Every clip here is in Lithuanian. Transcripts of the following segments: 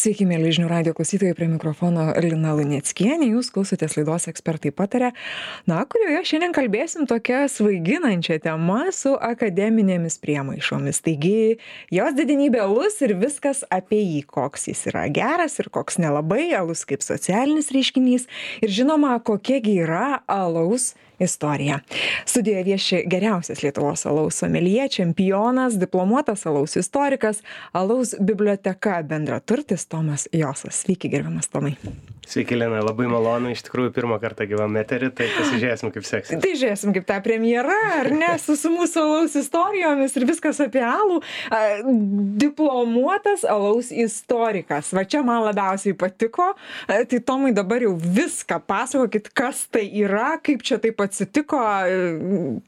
Sveiki, mėly žinių radio klausytojai, prie mikrofono Lina Lunieckienė, jūs klausotės laidos ekspertai patarė, na, kurioje šiandien kalbėsim tokią svaiginančią temą su akademinėmis priemaišomis. Taigi, jos didinybė alus ir viskas apie jį, koks jis yra geras ir koks nelabai, alus kaip socialinis reiškinys. Ir žinoma, kokiegi yra alaus istorija. Studijoje vieši geriausias Lietuvos alaus somelie, čempionas, diplomuotas alaus istorikas, alaus biblioteka bendraturtis Tomas Josas. Sveiki, gerbiamas Tomai. Sveiki, Lena, labai malonu, iš tikrųjų pirmą kartą gyvam eterį, tai pasižiūrėsim, kaip seksis. Tai žiūrėsim, kaip ta premjera, ar ne, su, su mūsų alaus istorijomis ir viskas apie alų. A, diplomuotas alaus istorikas. Va čia man labiausiai patiko. A, tai Tomai dabar jau viską pasakokit, kas tai yra, kaip čia taip atsitiko,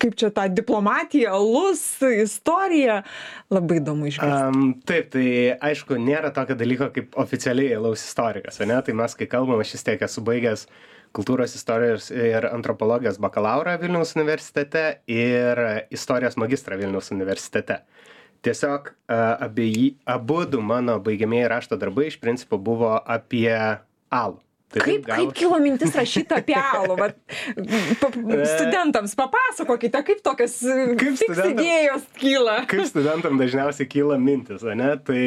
kaip čia ta diplomatija, alus, istorija. Labai įdomu išgirsti. Um, taip, tai aišku, nėra tokio dalyko kaip oficialiai alaus istorikas, ne? Tai mes, kai kalbame, aš vis tiek esu baigęs kultūros istorijos ir antropologijos bakalaurą Vilniaus universitete ir istorijos magistrą Vilniaus universitete. Tiesiog abieji, abu du mano baigiamieji rašto darbai iš principo buvo apie alų. Kaip, kaip kilo mintis rašyti apie alų? Vat, pa, studentams papasakokite, kaip tokias kaip idėjos kyla. Kaip studentam dažniausiai kyla mintis, ne? Tai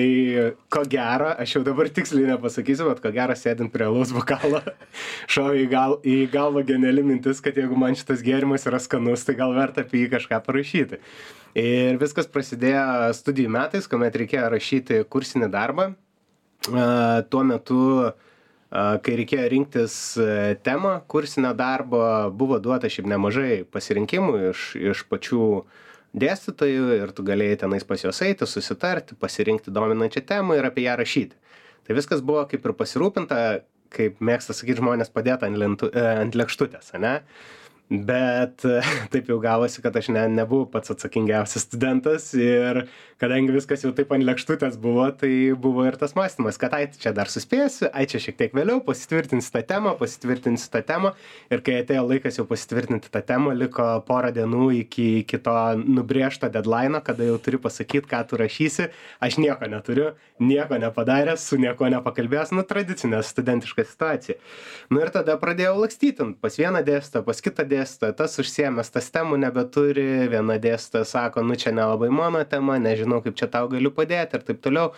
ko gero, aš jau dabar tiksliai nepasakysiu, bet ko gero sėdint prie alaus bokalo, šovė į, gal, į galvą geniali mintis, kad jeigu man šitas gėrimas yra skanus, tai gal verta apie jį kažką parašyti. Ir viskas prasidėjo studijų metais, kuomet reikėjo rašyti kursinį darbą. Tuo metu uh, kai reikėjo rinktis e, temą kursinio darbo, buvo duota šiaip nemažai pasirinkimų iš, iš pačių dėstytojų ir tu galėjai tenais pas juos eiti, susitarti, pasirinkti dominančią temą ir apie ją rašyti. Tai viskas buvo kaip ir pasirūpinta, kaip mėgsta sakyti žmonės, padėta ant, lentu, e, ant lėkštutės, ne? Bet taip jau gavosi kad aš ne nebuvau pats atsakingiausias studentas ir kadangi viskas jau taip ant lėkštutės buvo tai buvo ir tas mąstymas kad ai čia dar suspėsiu ai čia šiek tiek vėliau pasitvirtinsiu tą temą pasitvirtinsiu tą temą. Ir kai atėjo laikas jau pasitvirtinti tą temą liko pora dienų iki iki to nubrėžto dedlaino kada jau turi pasakyt ką tu rašysi. Aš nieko neturiu nieko nepadaręs su niekuo nepakalbėjęs nu tradicinė studentiška situacija. Nu ir tada pradėjau lakstyti pas vieną dėstytoją pas kitą dėstytoją dėstytoja tas užsiėmęs tas temų nebeturi viena dėstytoja sako nu čia nelabai mano tema nežinau kaip čia tau galiu padėti ir taip toliau.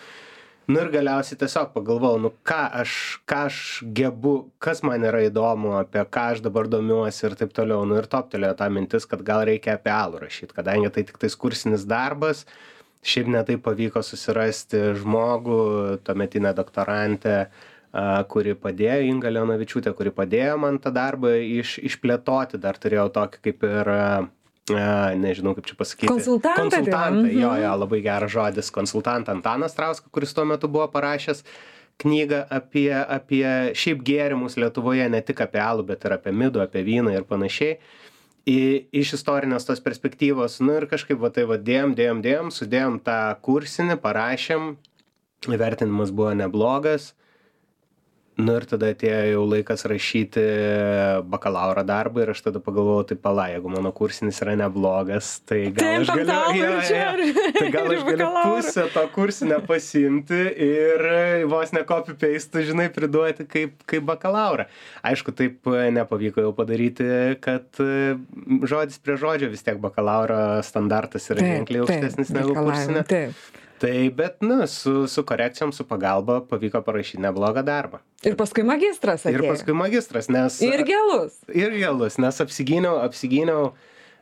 Nu ir galiausiai tiesiog pagalvojau nu ką aš ką aš gebu kas man yra įdomu apie ką aš dabar domiuosi ir taip toliau. Nu ir toptelėjo ta mintis kad gal reikia apie alų rašyt kadangi tai tiktais kursinis darbas šiaip ne taip pavyko susirasti žmogų tuometinę doktorantę kuri padėjo Inga Leonavičiūtė, kuri padėjo man tą darbą iš, išplėtoti, dar turėjau tokį kaip ir nežinau kaip čia pasakyti. Konsultantą. Konsultantą, mhm. jo, jo, labai geras žodis, konsultantą Antanas Trauskas, kuris tuo metu buvo parašęs knygą apie, apie šiaip gėrimus Lietuvoje, ne tik apie alų, bet ir apie midų, apie vyną ir panašiai. Į, iš istorinės tos perspektyvos, nu ir kažkaip va tai va dėjom, dėjom, dėjom, sudėjom tą kursinį, parašėm, vertinimas buvo neblogas, nu ir tada atėjo jau laikas rašyti bakalauro darbą ir aš tada pagalvojau tai pala jeigu mano kursinis yra neblogas tai gal aš galiu jo, jo, tai gal aš galiu pusę to kursinio pasiimti ir vos ne copy paste žinai priduoti kaip kaip bakalaurą. Aišku taip nepavyko jau padaryti kad žodis prie žodžio vis tiek bakalauro standartas yra ženkliai aukštesnis negu kursinio tai bet nu su su korekcijom su pagalba pavyko parašyt neblogą darbą. Ir paskui magistras atėjo. ir paskui magistras nes ir gelus. Ir gelus nes apsigyniau apsigyniau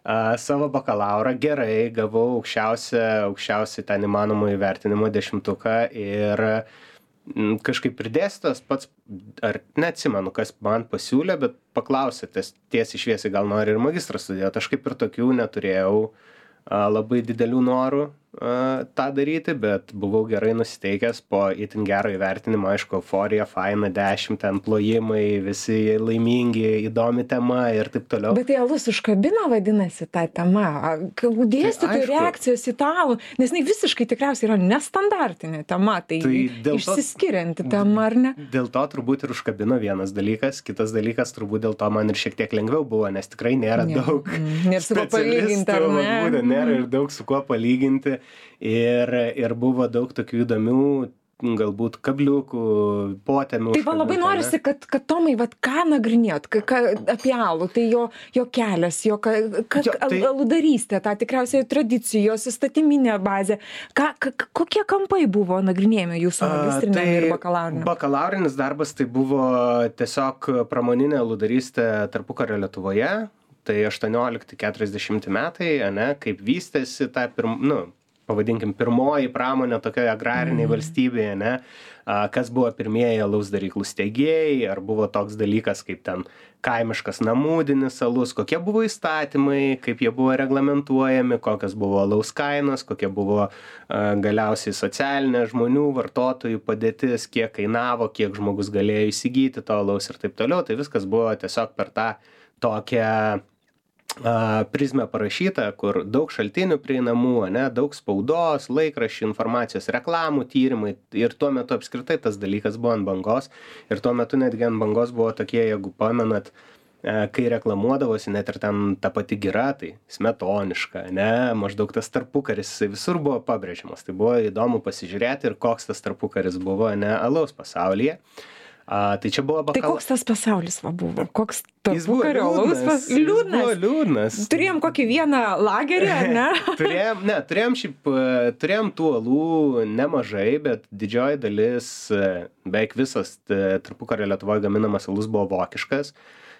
a, savo bakalaurą gerai gavau aukščiausią aukščiausią ten įmanomą įvertinimo dešimtuką ir m, kažkaip ir dėstytojas pats ar neatsimenu kas man pasiūlė bet paklausė ties tiesiai šviesiai gal nori ir magistrą studijuot. Aš kaip ir tokių neturėjau a, labai didelių norų tą daryti, bet buvau gerai nusiteikęs po itin gero įvertinimo, aišku, euforija, faina, dešimt, ten plojimai, visi laimingi, įdomi tema ir taip toliau. Bet tai alus užkabino, vadinasi, tą temą. Dėstytojų tai, reakcijos į talų, nes jinai visiškai tikriausiai yra nestandartinė tema, tai, tai išsiskirianti tema, ar ne? Dėl to turbūt ir užkabino vienas dalykas, kitas dalykas turbūt dėl to man ir šiek tiek lengviau buvo, nes tikrai nėra ne. daug. Nėra su kuo palyginti. Nėra ir daug su kuo palyginti ir ir buvo daug tokių įdomių galbūt kabliukų, potemių. Tai man labai norisi, kad, kad Tomai, vat, ką nagrinėt, ką, ką, apie alų, tai jo, jo kelias, jo ka, ka, jo, tai... aludarystė, ta tikriausiai tradicijos, įstatyminė bazė. Ką, ka, kokie kampai buvo nagrinėjami jūsų magistrinė tai ir bakalaurinė? Bakalaurinis darbas tai buvo tiesiog pramoninė aludarystė tarpukario Lietuvoje. Tai 18-40 metai, ne, kaip vystėsi ta pirm, nu, pavadinkim pirmoji pramonė tokioj agrarinėj mhm. valstybėje ane a kas buvo pirmieji alaus daryklų steigėjai ar buvo toks dalykas kaip ten kaimiškas namudinis alus kokie buvo įstatymai kaip jie buvo reglamentuojami kokios buvo alaus kainos kokia buvo galiausiai socialinė žmonių vartotojų padėtis kiek kainavo kiek žmogus galėjo įsigyti to alaus ir taip toliau tai viskas buvo tiesiog per tą tokią prizmę parašyta kur daug šaltinių prieinamų ane daug spaudos laikraščių informacijos reklamų tyrimai. Ir tuo metu apskritai tas dalykas buvo ant bangos. Ir tuo metu netgi ant bangos buvo tokie jeigu pamenat e, kai reklamuodavosi net ir ten ta pati gira tai smetoniška ane maždaug tas tarpukaris jisai visur buvo pabrėžiamas. Tai buvo įdomu pasižiūrėti ir koks tas tarpukaris buvo ane alaus pasaulyje A, tai čia buvo bakal... Tai koks tas pasaulis va buvo? Koks tarpukario alaus pas... liūdnas? Buvo liūdnas. Turėjom kokį vieną lagerį, ar ne? turėjom, ne, turėjom šiaip, e, turėjom tų alų nemažai, bet didžioji dalis, e, beveik visas e, tarpukario Lietuvoje gaminamas alus buvo vokiškas.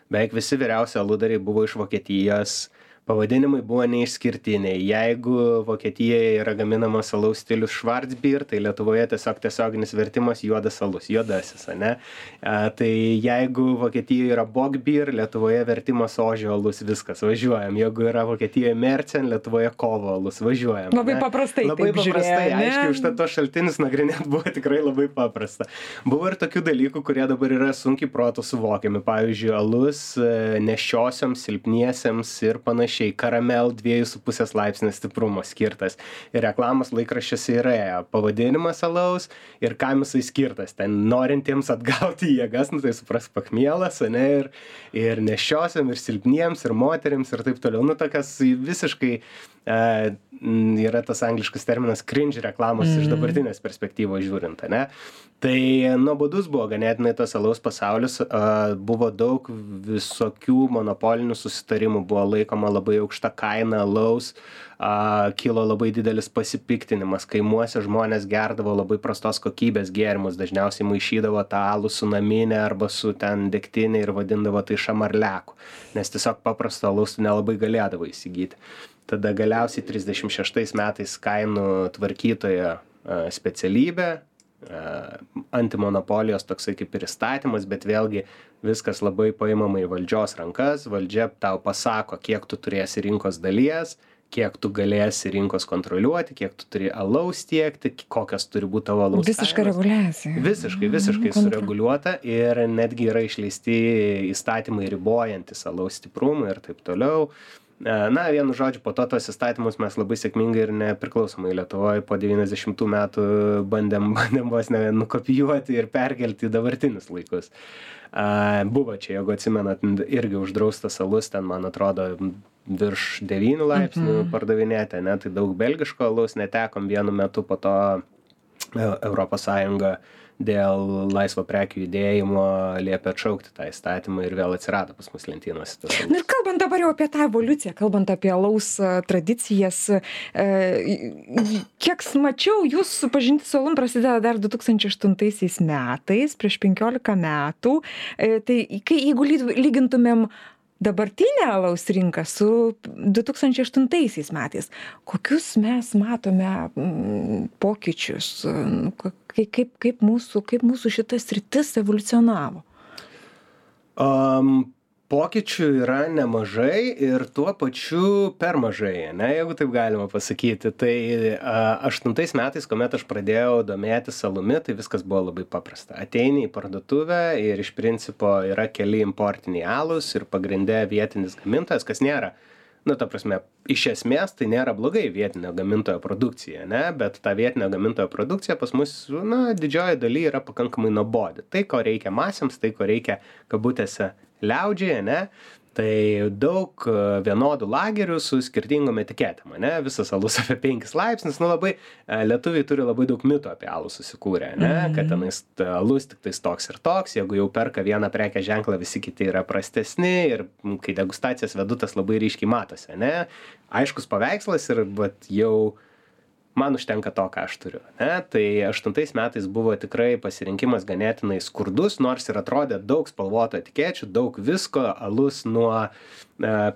Beveik visi vyriausi aludariai buvo iš Vokietijos pavadinimai buvo neišskirtiniai. Jeigu vokietijoje yra gaminamas alaus stilius švarcbyr tai lietuvoje tiesiog tiesioginis vertimas juodas alus juodasis ane? A, tai jeigu vokietijoje yra bogbyr lietuvoje vertimas ožio alus viskas važiuojam. Jeigu yra vokietijoje mercen lietuvoje kovo alus važiuojam labai paprastai labai paprastai aiškiai užtat tuos šaltinius nagrinėt buvo tikrai labai paprasta. Buvo ir tokių dalykų kurie dabar yra sunkiai protu suvokiami. Pavyzdžiui alus e, nėščiosioms silpniesiems ir panašiai panašiai karamel dviejų su pusės laipsnio stiprumo skirtas ir reklamos laikraščiuose yra ėjo pavadinimas alaus ir kam jisai skirtas ten norintiems atgauti jėgas nu tai suprask pachmielas ane ir ir nėščiosiom ir silpniems ir moterims ir taip toliau nu tokias visiškai e, yra tas angliškas terminas cringe reklamos mm. iš mhm. dabartinės perspektyvos žiūrint ane tai nuobodus buvo ganėtinai tas alaus pasaulis a, buvo daug visokių monopolinių susitarimų buvo laikoma labai aukšta kaina alaus a, kilo labai didelis pasipiktinimas. Kaimuose žmonės gerdavo labai prastos kokybės gėrimus dažniausiai maišydavo tą alų su namine arba su ten degtine ir vadindavo tai šamarliaku nes tiesiog paprasto alaus nelabai galėdavai įsigyti. Tada galiausiai trisdešim šeštais metais kainų tvarkytojo specialybė antimonopolijos toksai kaip ir įstatymas bet vėlgi viskas labai paimama į valdžios rankas. Valdžia tau pasako kiek tu turėsi rinkos dalies kiek tu galėsi rinkos kontroliuoti kiek tu turi alaus tiekti kokios turi būt tavo alaus visiška reguliacija. Visiškai visiškai sureguliuota ir netgi yra išleisti įstatymai ribojantys alaus stiprumą ir taip toliau na vienu žodžiu po to tuos įstatymus mes labai sėkmingai ir nepriklausomai lietuvoj po devyniasdešimtų metų bandėm bandėm vos ne nukopijuoti ir perkelti į dabartinius laikus a buvo čia jeigu atsimenat irgi uždraustas alus ten man atrodo virš devynių laipsnių mhm. pardavinėti ane tai daug belgiško alaus netekom vienu metu po to e, europos sąjunga dėl laisvo prekių judėjimo liepė atšaukti tą įstatymą ir vėl atsirado pas mus lentynose tas na ir kalbant dabar jau apie tą evoliuciją kalbant apie alaus e, tradicijas e, kiek mačiau jūsų pažintis su alum prasidėjo dar du tūkstančiai aštuntaisiais metais prieš penkiolika metų. Tai kai jeigu lygintumėm dabartinę alaus rinką su du tūkstančiai aštuntaisiais metais. Kokius mes matome mm, pokyčius kai kaip kaip mūsų kaip mūsų šita sritis evoliucionavo pokyčių yra nemažai ir tuo pačiu per mažai ane jeigu taip galima pasakyti. Tai aštuntais metais kuomet aš pradėjau domėtis alumi tai viskas buvo labai paprasta. Ateini į parduotuvę ir iš principo yra keli importiniai alūs ir pagrinde vietinis gamintojas kas nėra nu ta prasme iš esmės tai nėra blogai vietinio gamintojo produkcija ane bet ta vietinio gamintojo produkcija pas mus na didžiojoj daly yra pakankamai nuobodi. Tai ko reikia masėms tai ko reikia kabutėse liaudžiai ane? Tai daug e, vienodų lagerių su skirtingom etiketėm ane? Visas alus apie penkis laipsnius nu labai e, lietuviai turi labai daug mitų apie alų susikūrę ane? Kad Mhm. tenais t- alus tiktais toks ir toks jeigu jau perka vieną prekės ženklą visi kiti yra prastesni ir kai degustacijas vedu tas labai ryškiai matosi ane? Aiškus paveikslas ir vat jau man užtenka to ką aš turiu ane? Tai aštuntais metais buvo tikrai pasirinkimas ganėtinai skurdus nors ir atrodė daug spalvotų etikečių daug visko alus nuo e,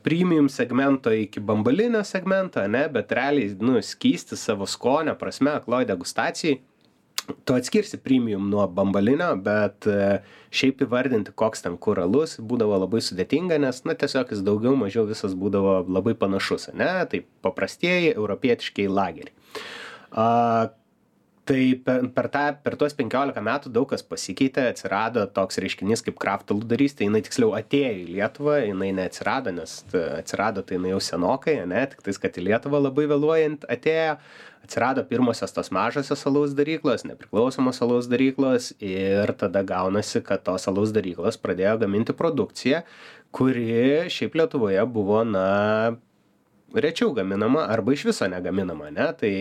premium segmento iki bambalinio segmento ane? Bet realiai nu skystis savo skonio prasme akloj degustacijai tu atskirsi premium nuo bambalinio bet e, šiaip įvardinti koks ten kur alus būdavo labai sudėtinga nes na tiesiog jis daugiau mažiau visas būdavo labai panašus ane? Tai paprastieji europietiškieji lageriai a, tai per, per, tą, per tuos 15 metų daug kas pasikeitė, atsirado toks reiškinys kaip kraft aludarystė, jinai tiksliau atėjo į Lietuvą, jinai neatsirado, nes t- atsirado tai jinai jau senokai, ne, tik tais, kad į Lietuvą labai vėluojant atėjo, atsirado pirmosios tos mažosios alaus daryklos, nepriklausomos alaus daryklos ir tada gaunasi, kad tos alaus daryklos pradėjo gaminti produkciją, kuri šiaip Lietuvoje buvo, na, rečiau gaminama arba iš viso negaminama, ne? Tai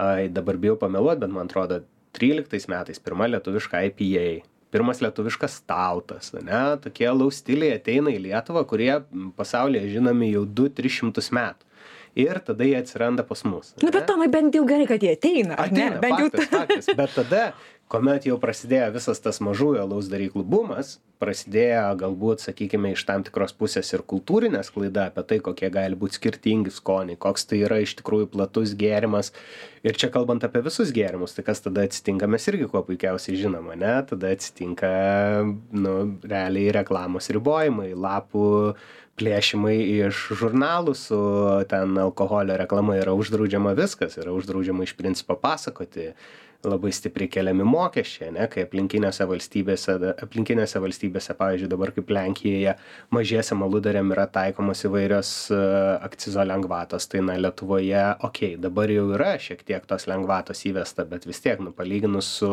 ai, dabar bijau pameluoti, bet man atrodo, 13 metais pirma lietuviška IPA, pirmas lietuviškas stautas, ne? Tokie alaus stiliai ateina į Lietuvą, kurie pasaulyje žinomi jau 2-300 metų. Ir tada jie atsiranda pas mus. Nu, bet? Tomai, bent jau gerai, kad jie ateina. ar ne? Ateina, bent jau faktas, faktas. Bet tada, kuomet jau prasidėjo visas tas mažųjų alaus daryklų bumas, prasidėjo galbūt, sakykime, iš tam tikros pusės ir kultūrinė sklaida apie tai, kokie gali būti skirtingi skoniai, koks tai yra iš tikrųjų platus gėrimas. Ir čia kalbant apie visus gėrimus, tai kas tada atsitinka, mes irgi kuo puikiausiai žinome, ne? Tada atsitinka, nu, realiai reklamos ribojimai, lapų plėšimai iš žurnalų su ten alkoholio reklama yra uždraudžiama viskas, yra uždraudžiama iš principo pasakoti, labai stipriai keliami mokesčiai, ne, kai aplinkinėse valstybėse, aplinkinėse valstybėse, pavyzdžiui, dabar kaip Lenkijoje, mažiesiam aludariam yra taikomos įvairios e, akcizo lengvatos, tai na Lietuvoje, okei, dabar jau yra šiek tiek tos lengvatos įvesta, bet vis tiek, nu, palyginus su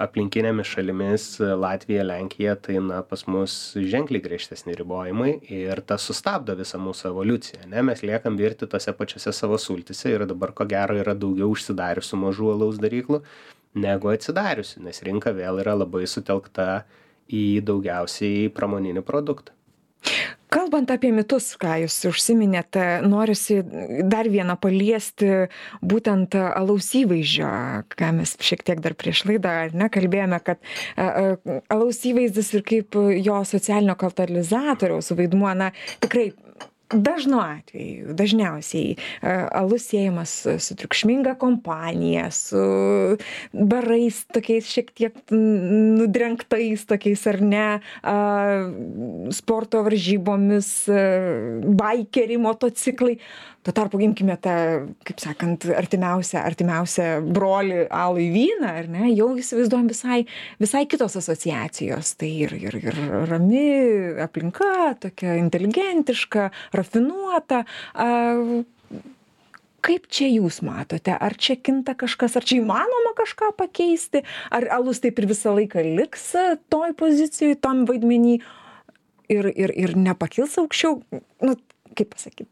aplinkinėmis šalimis Latvija, Lenkija, tai na, pas mus ženkliai griežtesni ribojimai ir tas sustabdo visą mūsų evoliuciją. Ne? Mes liekam virti tose pačiose savo sultise ir dabar ko gero yra daugiau užsidariusių mažų alaus daryklų negu atsidariusių, nes rinka vėl yra labai sutelkta į daugiausiai pramoninį produktą. Kalbant apie mitus, ką jūs užsiminėte, norisi dar vieną paliesti būtent alaus įvaizdžio, ką mes šiek tiek dar prieš laidą ar ne kalbėjome, kad alaus įvaizdis ir kaip jo socialinio katalizatoriaus vaidmuo, na tikrai dažnu atveju dažniausiai a, alus siejamas su, triukšminga kompanija, su barais tokiais šiek tiek nudrenktais tokiais ar ne, a, sporto varžybomis, a, baikeriai, motociklai. Tuo tarpu imkime tą, kaip sakant, artimiausią, artimiausią brolį alų į vyną, ar ne, jau įsivaizduojam visai, visai kitos asociacijos. Tai ir, ir, ir rami aplinka, tokia inteligentiška, rafinuota. A, kaip čia jūs matote? Ar čia kinta kažkas? Ar čia įmanoma kažką pakeisti? Ar alus taip ir visą laiką liks toj pozicijoj tam vaidmeny? Ir ir ir nepakils aukščiau? Nu kaip pasakyt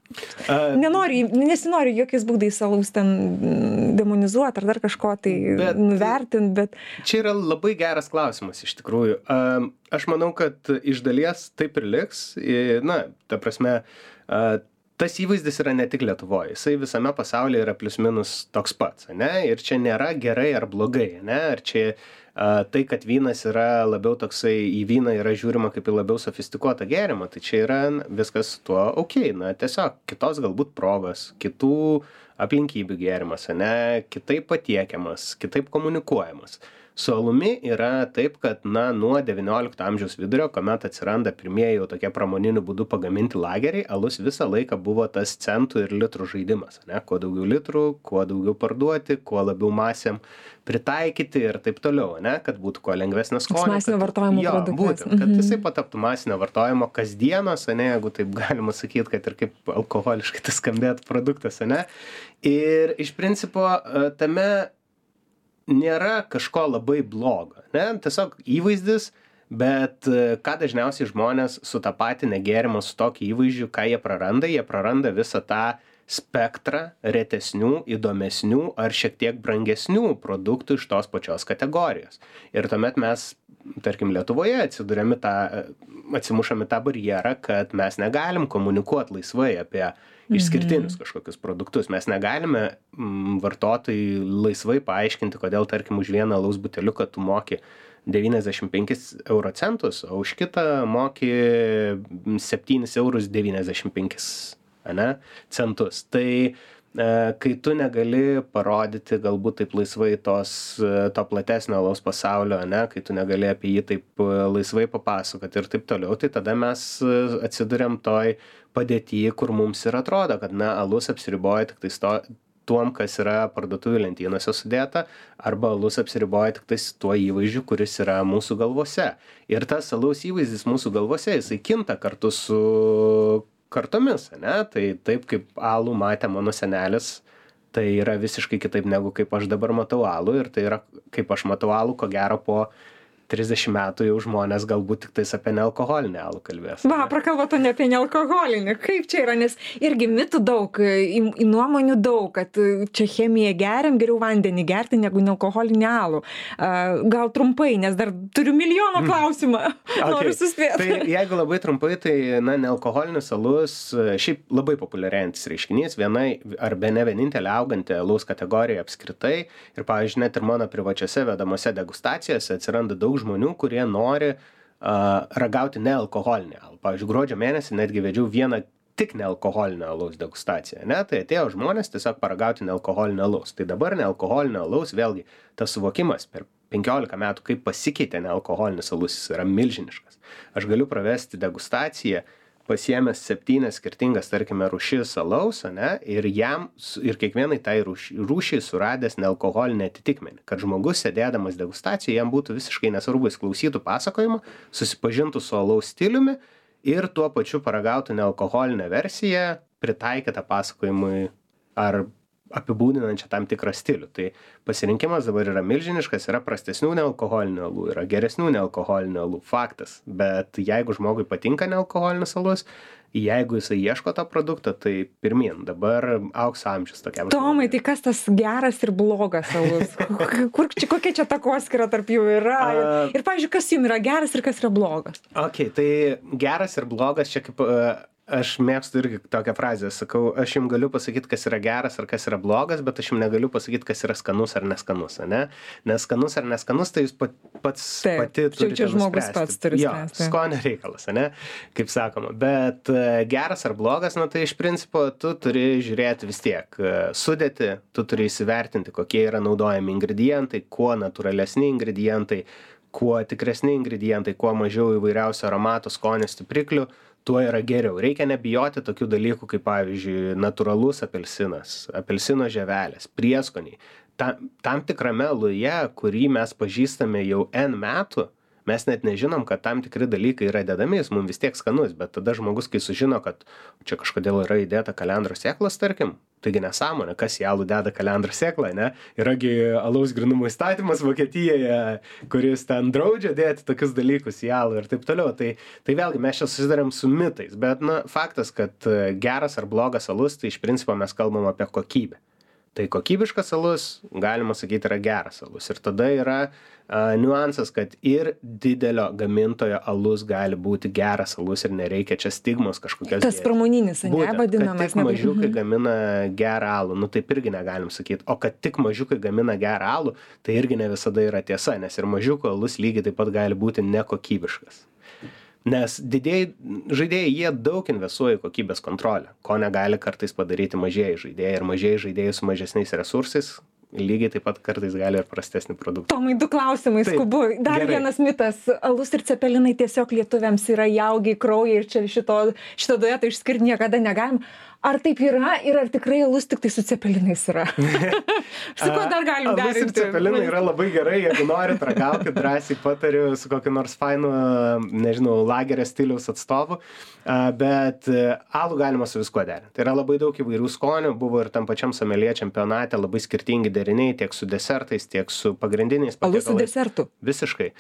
nenori nesinori jokiais būdais alaus ten demonizuot ar dar kažko tai Bet- nuvertint bet Čia yra labai geras klausimas iš tikrųjų. Aš manau, kad iš dalies taip ir liks. Na, ta prasme, tas įvaizdis yra ne tik Lietuvoje, jisai visame pasaulyje yra plius minus toks pats, ne? Ir čia nėra gerai ar blogai, ne? Ar čia a, tai, kad vynas yra labiau toksai, į vyną yra žiūrima kaip į labiau sofistikuotą gėrimą, tai čia yra viskas tuo ok, na tiesiog kitos galbūt progos, kitų aplinkybių gėrimas, ne, kitaip patiekiamas, kitaip komunikuojamas. Su alumi yra taip, kad na, nuo XIX amžiaus vidurio, kuomet atsiranda pirmieji jau tokie pramoniniu būdu pagaminti lageriai, alus visą laiką buvo tas centų ir litrų žaidimas. Ne? Kuo daugiau litrų, kuo daugiau parduoti, kuo labiau masėm pritaikyti ir taip toliau, ne? kad būtų kuo lengvesnis skonis. masinio vartojimo jo. Būtent, kad Mhm. jisai pataptų masinio vartojimo kasdienos, ne, jeigu taip galima sakyti, kad ir kaip alkoholiškai tas skambėtų produktas, ne. Ir iš principo e, tame nėra kažko labai blogo, ne, tiesiog įvaizdis bet e, ką dažniausiai žmonės sutapatinę gėrimą su tokiu įvaizdžiu, ką jie praranda, jie praranda visą tą spektrą retesnių, įdomesnių ar šiek tiek brangesnių produktų iš tos pačios kategorijos. Ir tuomet mes, tarkim, Lietuvoje atsidurėme tą, atsimušame tą barjerą, kad mes negalim komunikuoti laisvai apie išskirtinius mhm. kažkokius produktus. Mes negalime mm, vartotojai laisvai paaiškinti, kodėl, tarkim, už vieną laus buteliuką tu moki 95 euro centus, o už kitą moki 7 eurus 95 ane, centus. Tai e, kai tu negali parodyti galbūt taip laisvai tos, e, to platesnio alaus pasaulio, ne, kai tu negali apie jį taip e, laisvai papasakoti ir taip toliau, tai tada mes atsidurėm toj padėtyje, kur mums ir atrodo, kad, na, alus apsiriboja tik tai to, tuom, kas yra parduotuvių lentynose sudėta, arba alus apsiriboja tik tais tuo įvaizdžiu, kuris yra mūsų galvose. Ir tas alaus įvaizdis mūsų galvose, jisai kinta kartu su kartomis, ne? Tai taip kaip alų matė mano senelis, tai yra visiškai kitaip negu kaip aš dabar matau alų ir tai yra kaip aš matau alų, ko gero po trisdešim metų jau žmonės galbūt tiktais apie nealkoholinį alų kalbės va prakalbot o ne apie nealkoholinį. Kaip čia yra nes irgi mitų daug į, į nuomonių daug kad čia chemiją geriam geriau vandenį gerti negu nealkoholinį alų. Gal trumpai nes dar turiu milijoną mm. klausimą. Okay. noriu suspėt. Tai jeigu labai trumpai tai na nealkoholinis alus šiaip labai populiarėjantis reiškinys viena ar bene vienintelė auganti alaus kategorija apskritai. Ir pavyzdžiui net ir mano privačiose vedamose degustacijose atsiranda daug žmonių, kurie nori uh, ragauti nealkoholinį alų. Pavyzdžiui, gruodžio mėnesį netgi vedžiau vieną tik nealkoholinio alaus degustaciją, ne? Tai atėjo žmonės tiesiog paragauti nealkoholinio alaus. Tai dabar nealkoholinio alaus, vėlgi, tas suvokimas per 15 metų, kaip pasikeitė nealkoholinis alus, jis yra milžiniškas. Aš galiu pravesti degustaciją uh, pasiėmęs septynias skirtingas, tarkime, rūšis alaus, ne, ir jam, ir kiekvienai tai rūšiai suradęs nealkoholinį atitikmenį, kad žmogus sėdėdamas degustacijoje jam būtų visiškai nesvarbu, jis klausytų pasakojimo, susipažintų su alaus stiliumi ir tuo pačiu paragautų nealkoholinę versiją, pritaikytą pasakojimui ar apibūdinančią tam tikrą stilių. Tai pasirinkimas dabar yra milžiniškas, yra prastesnių nealkoholinių alų, yra geresnių nealkoholinių alų, faktas. Bet jeigu žmogui patinka nealkoholinis alus, jeigu jisai ieško to produkto, tai pirmin, dabar aukso amžius tokiam. Tomai, tai kas tas geras ir blogas alus? Kur, čia, kokia čia takoskira tarp jų yra? Ir, pavyzdžiui, kas jums yra geras ir kas yra blogas? Ok, tai geras ir blogas čia kaip uh, aš mėgstu irgi tokią frazę sakau aš jum galiu pasakyt kas yra geras ar kas yra blogas bet aš jum negaliu pasakyt kas yra skanus ar neskanus ane? Nes skanus ar neskanus tai jūs pat pats Taip, pati turite čia žmogus pats turi jo skonio reikalas ane? Kaip sakoma. Bet e, geras ar blogas na tai iš principo tu turi žiūrėti vis tiek e, sudėtį tu turi įsivertinti kokie yra naudojami ingredientai kuo natūralesni ingredientai kuo tikresni ingredientai kuo mažiau įvairiausių aromatų skonio stipriklių tuo yra geriau. Reikia nebijoti tokių dalykų kaip pavyzdžiui natūralus apelsinas apelsino žievelės prieskoniai. Ta tam tikrame aluje kurį mes pažįstame jau n metų mes net nežinom kad tam tikri dalykai yra dedami jis mum vis tiek skanus bet tada žmogus kai sužino kad čia kažkodėl yra įdėta kalendros sėklos tarkim taigi nesąmonė kas į alų deda kalendros sėklą ane yra gi alaus grynumo įstatymas vokietijoje kuris ten draudžia dėti tokius dalykus į alų ir taip toliau. Tai tai vėlgi mes čia susiduriam su mitais bet na faktas kad e, geras ar blogas alus tai iš principo mes kalbam apie kokybę tai kokybiškas alus galima sakyt yra geras alus. Ir tada yra a, niuansas kad ir didelio gamintojo alus gali būti geras alus ir nereikia čia stigmos kažkokios tas pramoninis Būtent, vadinamas kad tik mažiukai mhm. gamina gerą alų. Nu taip irgi negalim sakyt. O kad tik mažiukai gamina gerą alų tai irgi ne visada yra tiesa nes ir mažiuko alus lygiai taip pat gali būti nekokybiškas nes didieji žaidėjai jie daug investuoja į kokybės kontrolę ko negali kartais padaryti mažieji žaidėjai ir mažieji žaidėjai su mažesniais resursais lygiai taip pat kartais gali ir prastesnį produktą. Tomai, du klausimai, taip, skubu. Dar gerai. vienas mitas. Alus ir cepelinai tiesiog lietuviams yra jaugiai kraujai ir čia šito, šito dueto išskirti niekada negalim. Ar taip yra ir ar tikrai alus tiktai su cepelinais yra su kuo dar galim derinti cepelinai yra labai gerai, jeigu norit ragauti, drąsiai patariu su kokiu nors fainu, nežinau, lagerio stiliaus atstovu, bet e, alų galima su viskuo derinti. Tai yra labai daug įvairių skonių, buvo ir tam pačiam somelie čempionate labai skirtingi deriniai tiek su desertais, tiek su pagrindiniais alus su patiekalais. desertu Visiškai.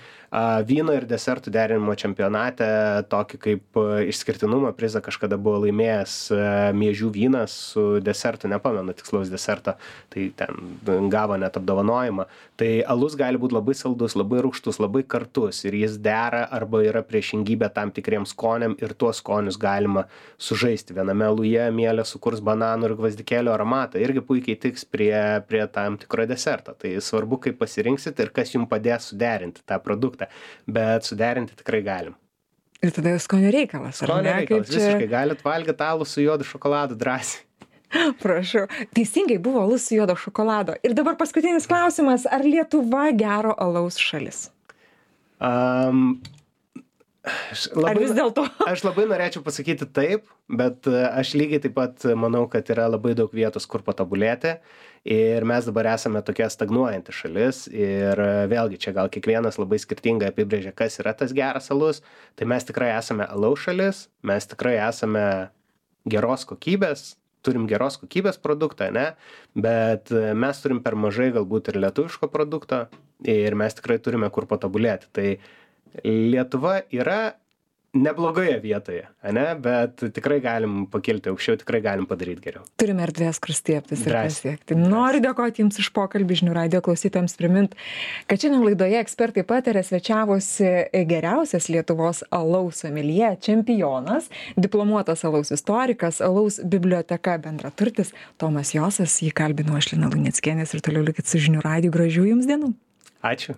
Vyno ir desertų derinimo čempionate tokį kaip a, išskirtinumo prizą kažkada buvo laimėjęs a, miežių vynas su desertu, nepamenu tikslaus deserto, tai ten gavo net apdovanojimą. Tai alus gali būti labai saldus, labai rūkštus, labai kartus ir jis dera arba yra priešingybė tam tikriems skoniam ir tuos skonius galima sužaisti. Viename aluje mėlė sukurs bananų ir gvazdikėlio aromatą, irgi puikiai tiks prie, prie tam tikro deserto. Tai svarbu, kaip pasirinksit ir kas jums padės suderinti tą produktą, bet suderinti tikrai galim. Ir tada jau skonio reikalas Skonio reikalas, visiškai. Čia galit valgyti alų su juodu šokoladu drąsiai. prašau. Teisingai buvo alus su juodo šokolado. Ir dabar paskutinis klausimas. Ar lietuva gero alaus šalis? Um, aš ar vis dėlto? aš labai norėčiau pasakyti taip, bet e, aš lygiai taip pat manau, kad yra labai daug vietos, kur patobulėti. Ir mes dabar esame tokia stagnuojanti šalis. Ir e, vėlgi čia gal kiekvienas labai skirtingai apibrėžia, kas yra tas geras alus. Tai mes tikrai esame alaus šalis, mes tikrai esame geros kokybės, turim geros kokybės produktą, ne? Bet e, mes turim per mažai galbūt ir lietuviško produkto ir mes tikrai turime kur patobulėti. Tai Lietuva yra neblogoje vietoje, ne? bet tikrai galim pakilti aukščiau, tikrai galim padaryti geriau. turime erdvės kur stiebtis ir pasiekti noriu dėkoti jums už pokalbį žinių radijo klausytojams primint kad šiandien laidoje ekspertai pataria svečiavosi geriausias lietuvos alaus someljė čempionas diplomuotas alaus istorikas alaus biblioteka bendraturtis tomas josas jį kalbinau aš lina luneckienės ir toliau likit su žinių radiju gražių jums dienų Ačiū.